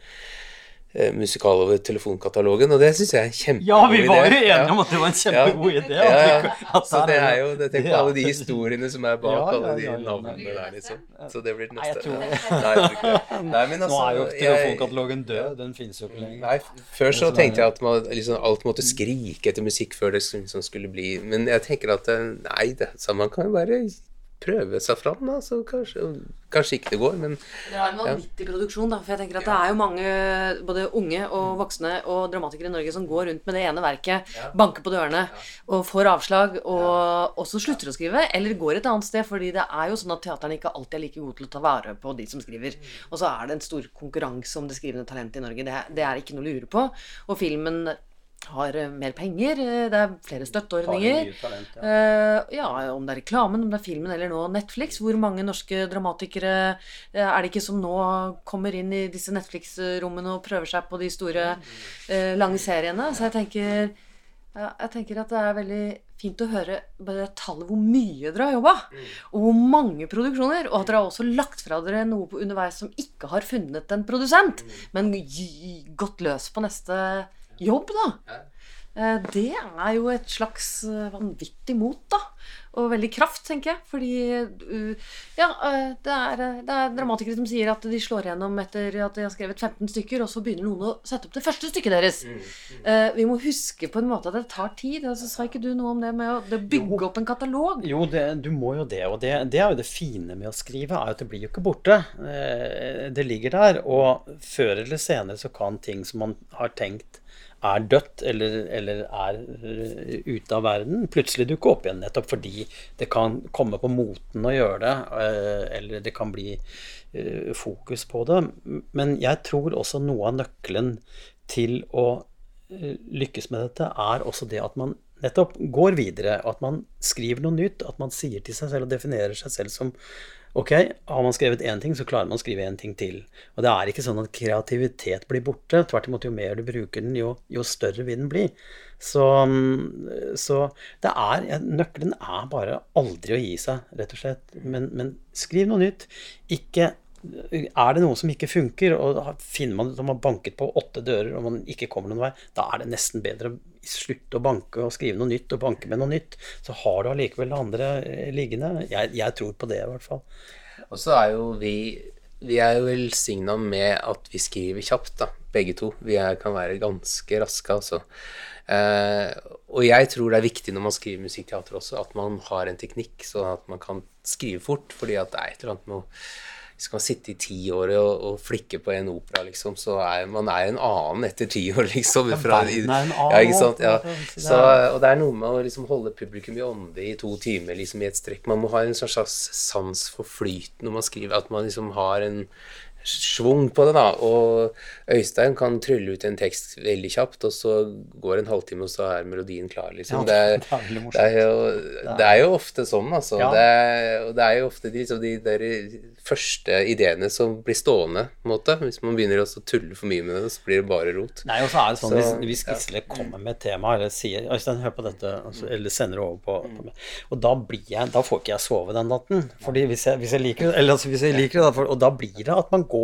musikal over telefonkatalogen, og det syns jeg er en kjempegod idé. Ja, vi var jo enige enige om at det var en kjempegod idé. Ja, ja. Så det er jo det, Tenk på Ja. alle de historiene som er bak Ja, ja, alle de ja, ja. navnene der, liksom. Så det blir det Nei, jeg neste. tror- Nei, jeg tror ikke. Nei, men Nå altså er jo telefonkatalogen død. Den finnes jo ikke lenger. Nei, før så tenkte jeg at man, liksom, alt måtte skrike etter musikk før det liksom skulle bli Men jeg tenker at eh, nei, det, så man kan jo bare prøve seg fram, da. Så kanskje, kanskje ikke det går, men Det er en vanvittig produksjon, da. For jeg tenker at det er jo mange, både unge og voksne og dramatikere i Norge som går rundt med det ene verket, banker på dørene og får avslag, og også slutter å skrive, eller går et annet sted. fordi det er jo sånn at teaterne ikke alltid er like gode til å ta vare på de som skriver. Og så er det en stor konkurranse om det skrivende talentet i Norge. Det, det er ikke noe å lure på. Og filmen har eh, mer penger, eh, det er flere støtteordninger. Talent, ja. Uh, ja, om det er reklamen, om det er filmen eller nå Netflix. Hvor mange norske dramatikere er det ikke som nå kommer inn i disse Netflix-rommene og prøver seg på de store, uh, lange seriene? Så jeg tenker, ja, jeg tenker at det er veldig fint å høre bare tallet hvor mye dere har jobba. Og hvor mange produksjoner. Og at dere har også lagt fra dere noe på underveis som ikke har funnet en produsent, men gått løs på neste jobb, da. Eh, Det er jo et slags eh, vanvittig mot, da. Og veldig kraft, tenker jeg. Fordi uh, Ja, eh, det er, eh, det er dramatikere som sier at de slår igjennom etter at de har skrevet 15 stykker, og så begynner noen å sette opp det første stykket deres. Eh, Vi må huske på en måte at det tar tid. Altså, sa ikke du noe om det med å det bygge bygge opp en katalog? Jo, det, du må jo det. Og det, det er jo det fine med å skrive, er at det blir jo ikke borte. Eh, Det ligger der. Og før eller senere så kan ting som man har tenkt er dødt eller, eller er eh, ute av verden, plutselig dukke opp igjen. Nettopp fordi det kan komme på moten å gjøre det, eh, eller det kan bli eh, fokus på det. Men jeg tror også noe av nøkkelen til å lykkes med dette, er også det at man nettopp går videre, at man skriver noe nytt, at man sier til seg selv og definerer seg selv som Ok, har man skrevet én ting, så klarer man å skrive én ting til. Og det er ikke sånn at kreativitet blir borte. Tvert imot, jo mer du bruker den, jo, jo større vil den bli. Så, mm, så det er Nøkkelen er bare aldri å gi seg, rett og slett. Men, men skriv noe nytt. Ikke er det noe som ikke funker, og da finner man ut at man har banket på åtte dører og man ikke kommer noen vei, da er det nesten bedre å slutte å banke og skrive noe nytt og banke med noe nytt. Så har du allikevel det andre eh, liggende. Jeg, jeg tror på det, i hvert fall. Og så er jo vi Vi er jo velsigna med at vi skriver kjapt, da, begge to. Vi er, kan være ganske raske, altså. Eh, og jeg tror det er viktig når man skriver musikkteater også, at man har en teknikk, sånn at man kan skrive fort. Fordi at det er et eller annet med å Hvis man sitter i ti år og, og flikke på en opera, liksom, så er man er en annen etter ti år, liksom. Fra, er en annen ja, ikke sant? Ja. Så, og det er noe med å liksom holde publikum i ånde i to timer liksom i et strekk. Man må ha en sånn slags sans for flyten når man skriver. At man liksom har en, schwung på det, da. Og Øystein kan trylle ut en tekst veldig kjapt, og så går en halvtime, og så er melodien klar, liksom. Ja, det, er, det er det, er jo, det er jo ofte sånn, altså. Ja. Det, er, og det er jo ofte de, de der første ideene som blir stående, på en måte. Hvis man begynner å tulle for mye med det, så blir det bare rot. Nei, og så er det sånn Så, hvis, hvis Gisle kommer med et tema eller sier Øystein, hør på dette, altså, eller sender det over på, på meg. Og da blir jeg Da får ikke jeg sove den natten. Fordi hvis jeg, hvis jeg liker det, eller altså hvis jeg liker det, og da blir det at man går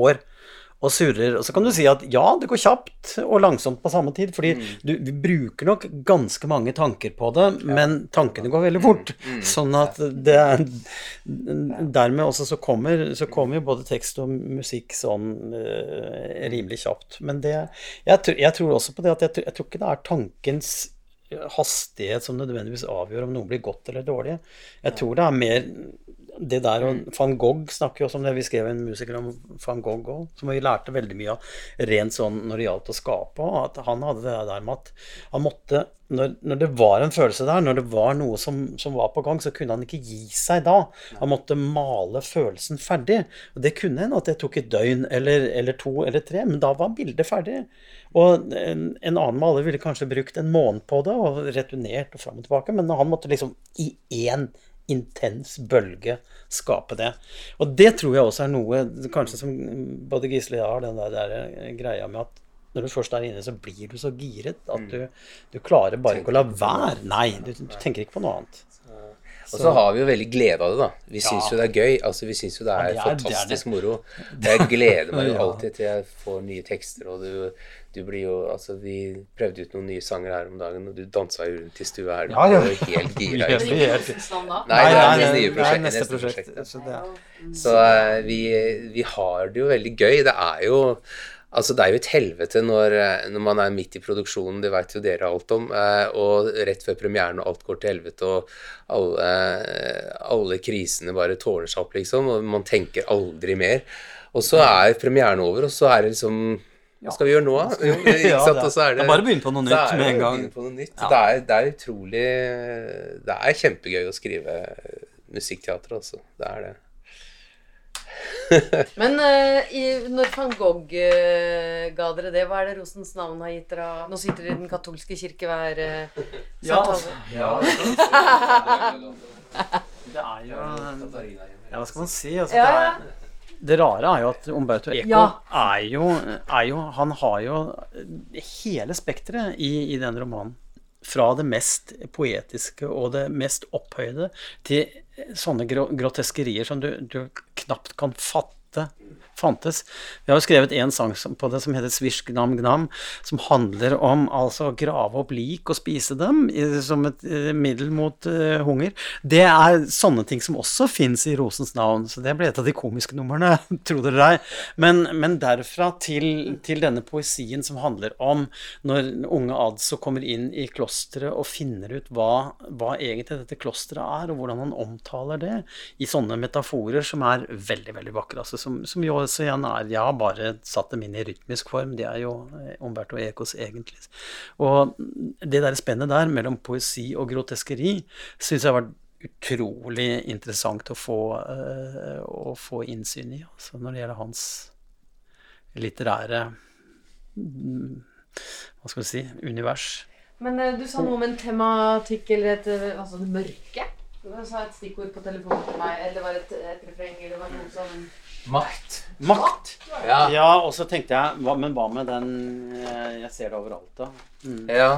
og surrer. Og så kan du si at ja, det går kjapt og langsomt på samme tid. Fordi du, vi bruker nok ganske mange tanker på det, men tankene går veldig fort. Sånn at det er Dermed også så kommer, så kommer jo både tekst og musikk sånn uh, rimelig kjapt. Men det jeg, tror- jeg tror også på det at jeg, jeg tror ikke det er tankens hastighet som nødvendigvis avgjør om noe blir godt eller dårlig. Jeg tror det er mer det der og Van Gogh snakker jo også om det. Vi skrev en musiker om van Gogh òg, som vi lærte veldig mye av rent sånn når det gjaldt å skape. At han hadde det der med at han måtte når, når det var en følelse der, når det var noe som, som var på gang, så kunne han ikke gi seg da. Han måtte male følelsen ferdig. Og det kunne hende at det tok et døgn eller, eller to eller tre, men da var bildet ferdig. Og en, en annen maler ville kanskje brukt en måned på det og returnert og fram og tilbake, men han måtte liksom i én intens bølge skape det. Og det tror jeg også er noe kanskje som både Gisle og jeg har, den der, der greia med at når du først er inne, så blir du så giret at du, du klarer bare ikke å la være. Nei, du, du tenker ikke på noe annet. Og så har vi jo veldig glede av det, da. Vi syns Ja. jo det er gøy. Altså, vi syns jo det er, Ja, det er- det er fantastisk det. moro. Jeg gleder meg jo alltid til jeg får nye tekster, og du, du blir jo Altså, vi prøvde ut noen nye sanger her om dagen, og du dansa jo rundt i stua her. Ja, ja. Du var helt gira. Er- Rosens? Nei, det er nei, nye det er neste neste prosjekt. prosjekt, ja. Så er- Så uh, vi, vi har det jo veldig gøy. Det er jo Altså, det er jo et helvete når, eh, når man er midt i produksjonen, det vet jo dere alt om, eh, og rett før premieren og alt går til helvete, og alle, eh, alle krisene bare tåler seg opp, liksom, og man tenker aldri mer. Og så er premieren over, og så er det liksom Hva skal vi gjøre nå, da? Ikke Ja, sant? det er- Og så er det er bare å begynne på noe nytt er med en gang. Det, er, det er utrolig Det er kjempegøy å skrive musikkteater, altså. Det er det. Men uh, i, når van Gogh uh, ga dere det, hva er det Rosens navn har gitt dere? Nå sitter dere i Den katolske kirke hver uh, Ja, ja. Det er jo Ja, hva skal man si? Altså, Ja, det, er, det rare er jo at Umberto Eco Ja. er, jo, er jo Han har jo hele spekteret i, i den romanen. Fra det mest poetiske og det mest opphøyde til sånne groteskerier som du, du knapt kan fatte fantes. Vi har jo skrevet en sang på det som heter 'Svisj gnam gnam', som handler om altså å grave opp lik og spise dem som et eh, middel mot eh, hunger. Det er sånne ting som også fins i Rosens navn, så det ble et av de komiske numrene, tro det eller ei. Men, derfra til, til denne poesien som handler om når unge Adso kommer inn i klosteret og finner ut hva, hva egentlig dette klosteret er, og hvordan han omtaler det, i sånne metaforer som er veldig, veldig vakre. Altså, som, som jo også igjen nei, Jeg har bare satt dem inn i rytmisk form. De er jo eh, Umberto Ecos egentlig. Og det der spennet der mellom poesi og groteskeri syns jeg har vært utrolig interessant å få, eh, å få innsyn i, altså når det gjelder hans litterære mm, Hva skal vi si univers. Men eh, du sa noe om en tematikk eller et Altså det mørke. Du sa et stikkord på telefonen til meg, eller var det et, et refreng, eller var det noe sånn Makt. Makt! Ja. Ja, og så tenkte jeg hva, Men hva med den eh, Jeg ser det overalt, da. Mm. ja.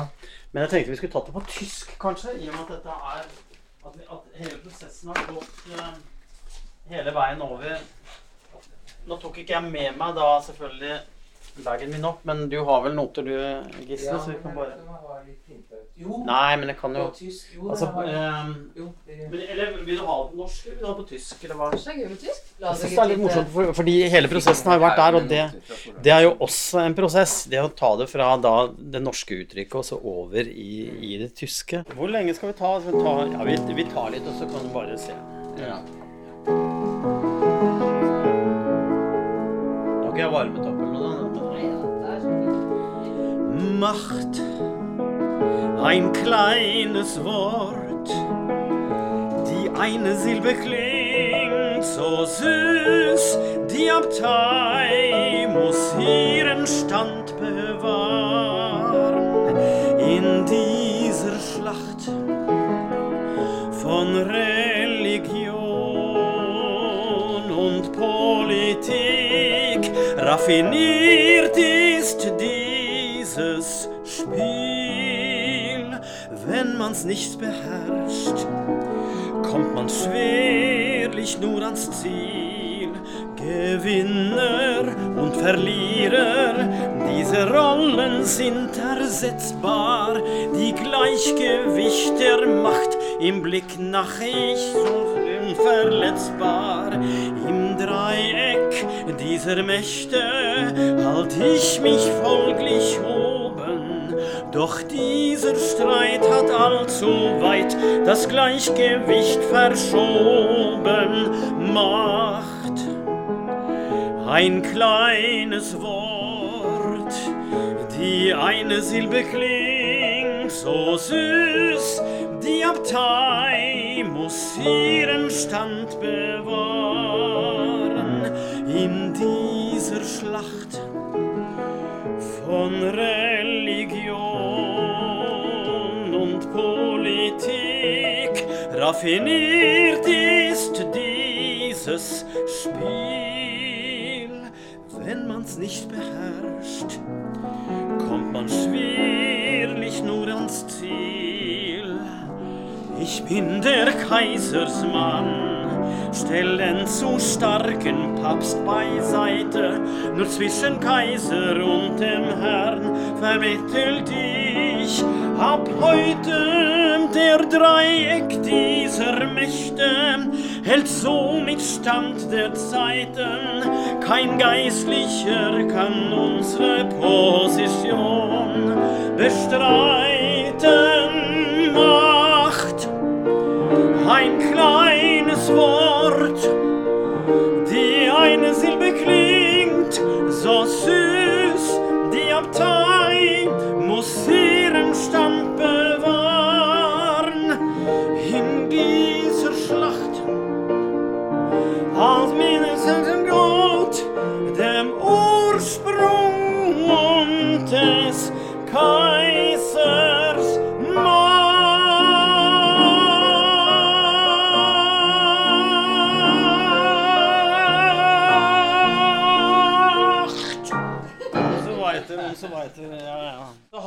Men jeg tenkte vi skulle tatt det på tysk, kanskje, i og med at dette er At, vi, at hele prosessen har gått uh, hele veien over Nå tok ikke jeg med meg da selvfølgelig bagen min opp, men du har vel noter du, Gisle, så vi kan bare Jo, Nei, men jeg kan jo tysk. Jo, Altså, det har- eh, jo, men, Eller vil du ha det på norsk, eller vil du ha det på tysk, eller hva? Det er gøy med tysk? La Jeg syns det er litt morsomt, for, fordi hele prosessen har jo vært der, og det, det er jo også en prosess. Det å ta det fra da det norske uttrykket og så over i, i det tyske. Hvor lenge skal vi ta? Skal vi, ta ja, vi, vi tar litt, og så kan du bare se. Ja. Da har ikke jeg varmet opp eller noe. Det. Macht, ein kleines Wort. Die eine Silbe klingt so süß, die Abtei muss ihren Stand bewahren in dieser Schlacht von Religion und Politik. Raffiniert ist dieses Spiel, wenn man's nicht beherrscht kommt man schwerlich nur ans Ziel. Gewinner und Verlierer, diese Rollen sind ersetzbar. Die Gleichgewicht der Macht im Blick nach ich unverletzbar. Im Dreieck dieser Mächte halt ich mich folglich oben. Doch dieser Streit hat allzu weit das Gleichgewicht verschoben. Macht ein kleines Wort, die eine Silbe klingt so süß, die Abtei muss ihren Stand bewahren in dieser Schlacht von Religion Raffiniert ist dieses Spiel, wenn man's nicht beherrscht, kommt man schwerlich nur ans Ziel. Ich bin der Kaisersmann, stellen zu starken Papst beiseite, nur zwischen Kaiser und dem Herrn vermittelt ich ab heute der Dreieck dieser Mächte hält so mit Stand der Zeiten. Kein Geistlicher kann unsere Position bestreiten. Macht ein kleines Wort,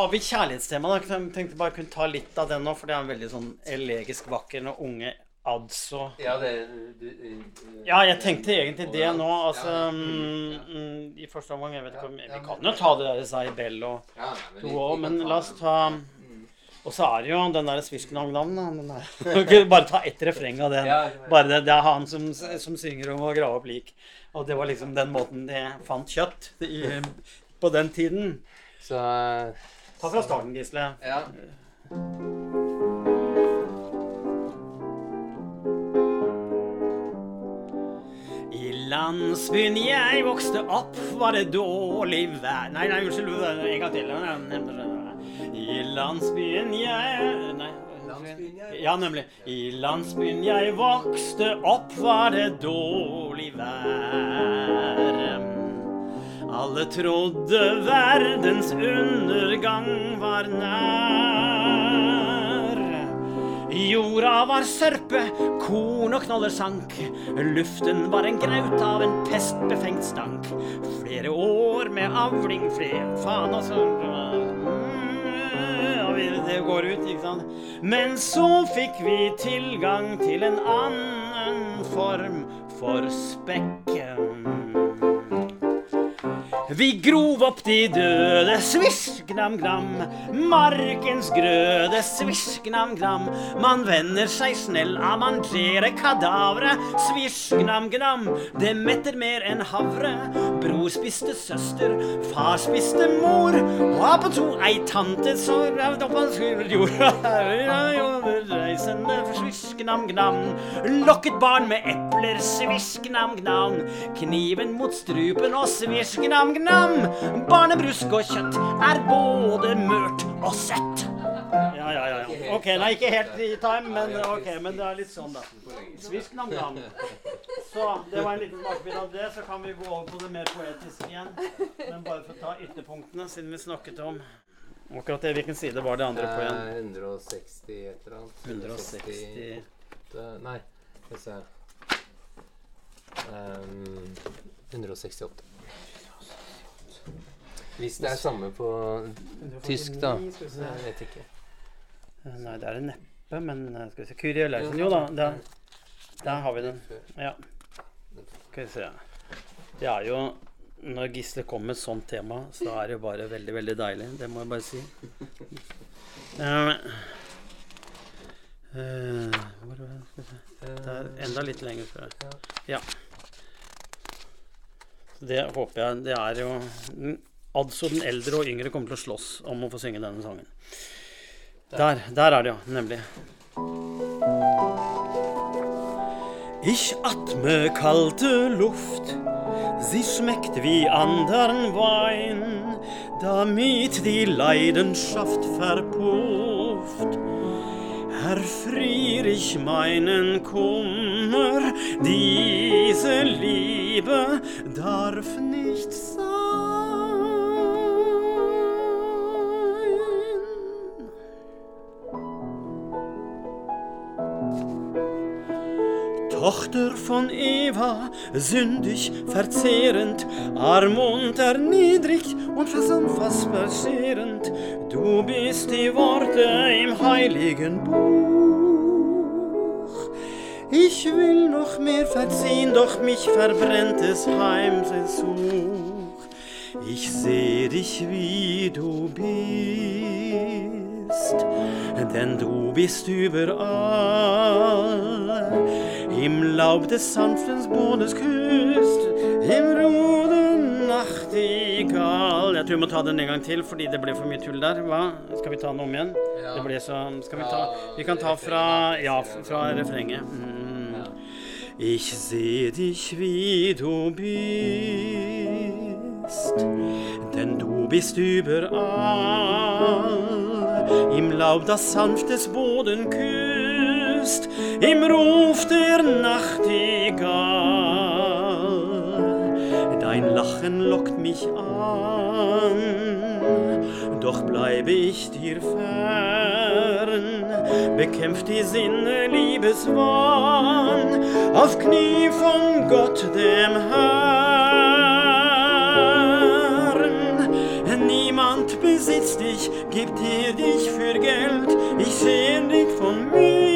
har vi kjærlighetstema. da. Jeg tenkte bare kunne ta litt av den nå, for det er en veldig sånn elegisk vakker når unge Adzo Ja, det du, Ja, jeg tenkte egentlig det nå. Altså ja, ja. I første omgang jeg vet ikke om, Vi kan jo ta det der Zaibel og to òg, men la oss ta Og så er det jo den der Sviskenang-navn. Bare ta ett refreng av den. Bare det, det er han som, som synger om å grave opp lik. Og det var liksom den måten de fant kjøtt i, på den tiden. Så Ta fra starten, Gisle. Ja. I landsbyen jeg vokste opp, var det dårlig vær Nei, nei, unnskyld. En gang til. I landsbyen jeg Nei. Ja, nemlig. I landsbyen jeg vokste opp, var det dårlig vær. Alle trodde verdens undergang var nær. Jorda var sørpe, korn og knoller sank. Luften var en graut av en pestbefengt stank. Flere år med avling, flere Faen, altså. sånn... det går ut, ikke sant. Men så fikk vi tilgang til en annen form for spekken. Vi grov opp de døde, svisj, gnam. Markens grøde, svisj, gnam. Man vender seg snell av mangere kadavre, svisj, gnam. Det metter mer enn havre. Bror spiste søster, far spiste mor. Og på to ei tante så ravd opp hans jorda. Reisende, svisj, gnam, gnam. Lokket barn med epler, svisj, gnam. Kniven mot strupen og svisj, gnam. Barnebrusk og kjøtt er både mørt og søtt. Ja, ja, ja. ja. Ok, nei, ikke helt i time, men, ok, men det er litt sånn, da. Svisk-nam-nam. Så det var en liten smakebit av det. Så kan vi gå over på det mer poetiske igjen. Men bare for å ta ytterpunktene, siden vi snakket om akkurat det. Hvilken side var det andre på igjen? Eh, 160 et eller annet. 160 168 Nei, skal vi se Ehm, 168. Hvis det er samme på tysk, da. Jeg vet ikke. Nei, det er det neppe, men eh, skal vi se Kyrie eleison. Jo da, der, der har vi den. Ja. Skal vi se. Det er jo Når Gisle kommer med et sånt tema, så er det jo bare veldig, veldig deilig. Det må jeg bare si. Eh, eh, hvor var det? Skal vi se. Det er enda litt lenger før. Ja. Så det håper jeg Det er jo Altså den eldre og yngre kommer til å slåss om å få synge denne sangen. Der, der er det, ja. Nemlig. Ich atme kalte Luft, sie schmeckt wie andern Wein, damit die Leidenschaft verpufft. Erfrier ich meinen Kummer, diese Liebe darf nicht sein. Tochter von Eva, sündig, verzehrend, arm und erniedrigt und fast unfassbar scherend, du bist die Worte im heiligen Buch. Ich will noch mehr verziehen, doch mich verbrennt es Heimsesuch. Ich seh dich, wie du bist, denn du bist überall. Im Laub des sanften Bohnes kust im roden nachtigall Jeg tror vi må ta den en gang til, fordi det ble for mye tull der. Hva? Skal vi ta den om igjen? Ja. Det ble så Skal vi ta Vi kan ta fra Ja, fra refrenget. Mm. Ich seh dich, wie du bist, denn du bist überall. Im Laub das sanftes Boden küsst, im Ruf der Nachtigall. Dein Lachen lockt mich an, doch bleibe ich dir fern. Bekämpft die Sinne Liebeswahn auf Knie von Gott dem Herrn. Niemand besitzt dich, gibt dir dich für Geld. Ich sehe dich von mir,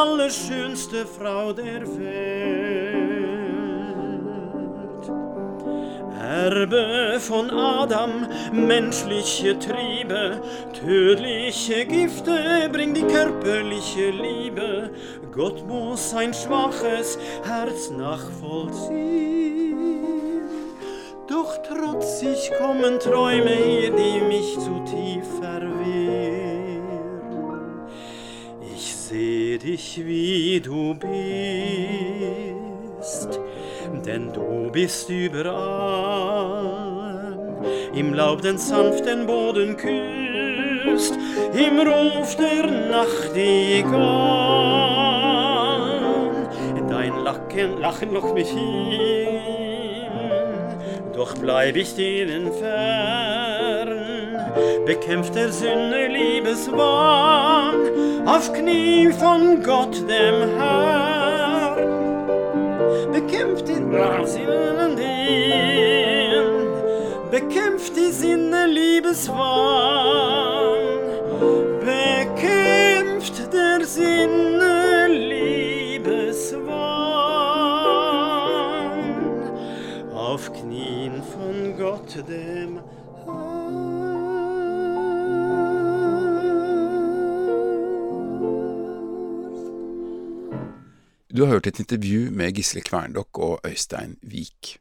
allerschönste Frau der Welt. Erbe von Adam, menschliche Triebe, tödliche Gifte bringt die körperliche Liebe. Gott muss sein schwaches Herz nachvollziehen. Doch trotzig kommen Träume hier, die mich zu tief verwehren. Seh dich, wie du bist, denn du bist überall. Im Laub den sanften Boden küsst, im Ruf der Nachtigall. Dein Lachen, Lachen lockt mich hin, doch bleib ich dir fern. Bekämpft der Sünde Liebeswahn auf Knie von Gott dem Herrn. Bekämpft den Sinnen den, bekämpft die Sinne Liebeswahn, bekämpft der Sinne Liebeswahn auf Knien von Gott dem Du har hørt et intervju med Gisle Kverndokk og Øystein Wiik.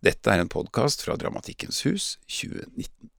Dette er en podkast fra Dramatikkens hus 2019.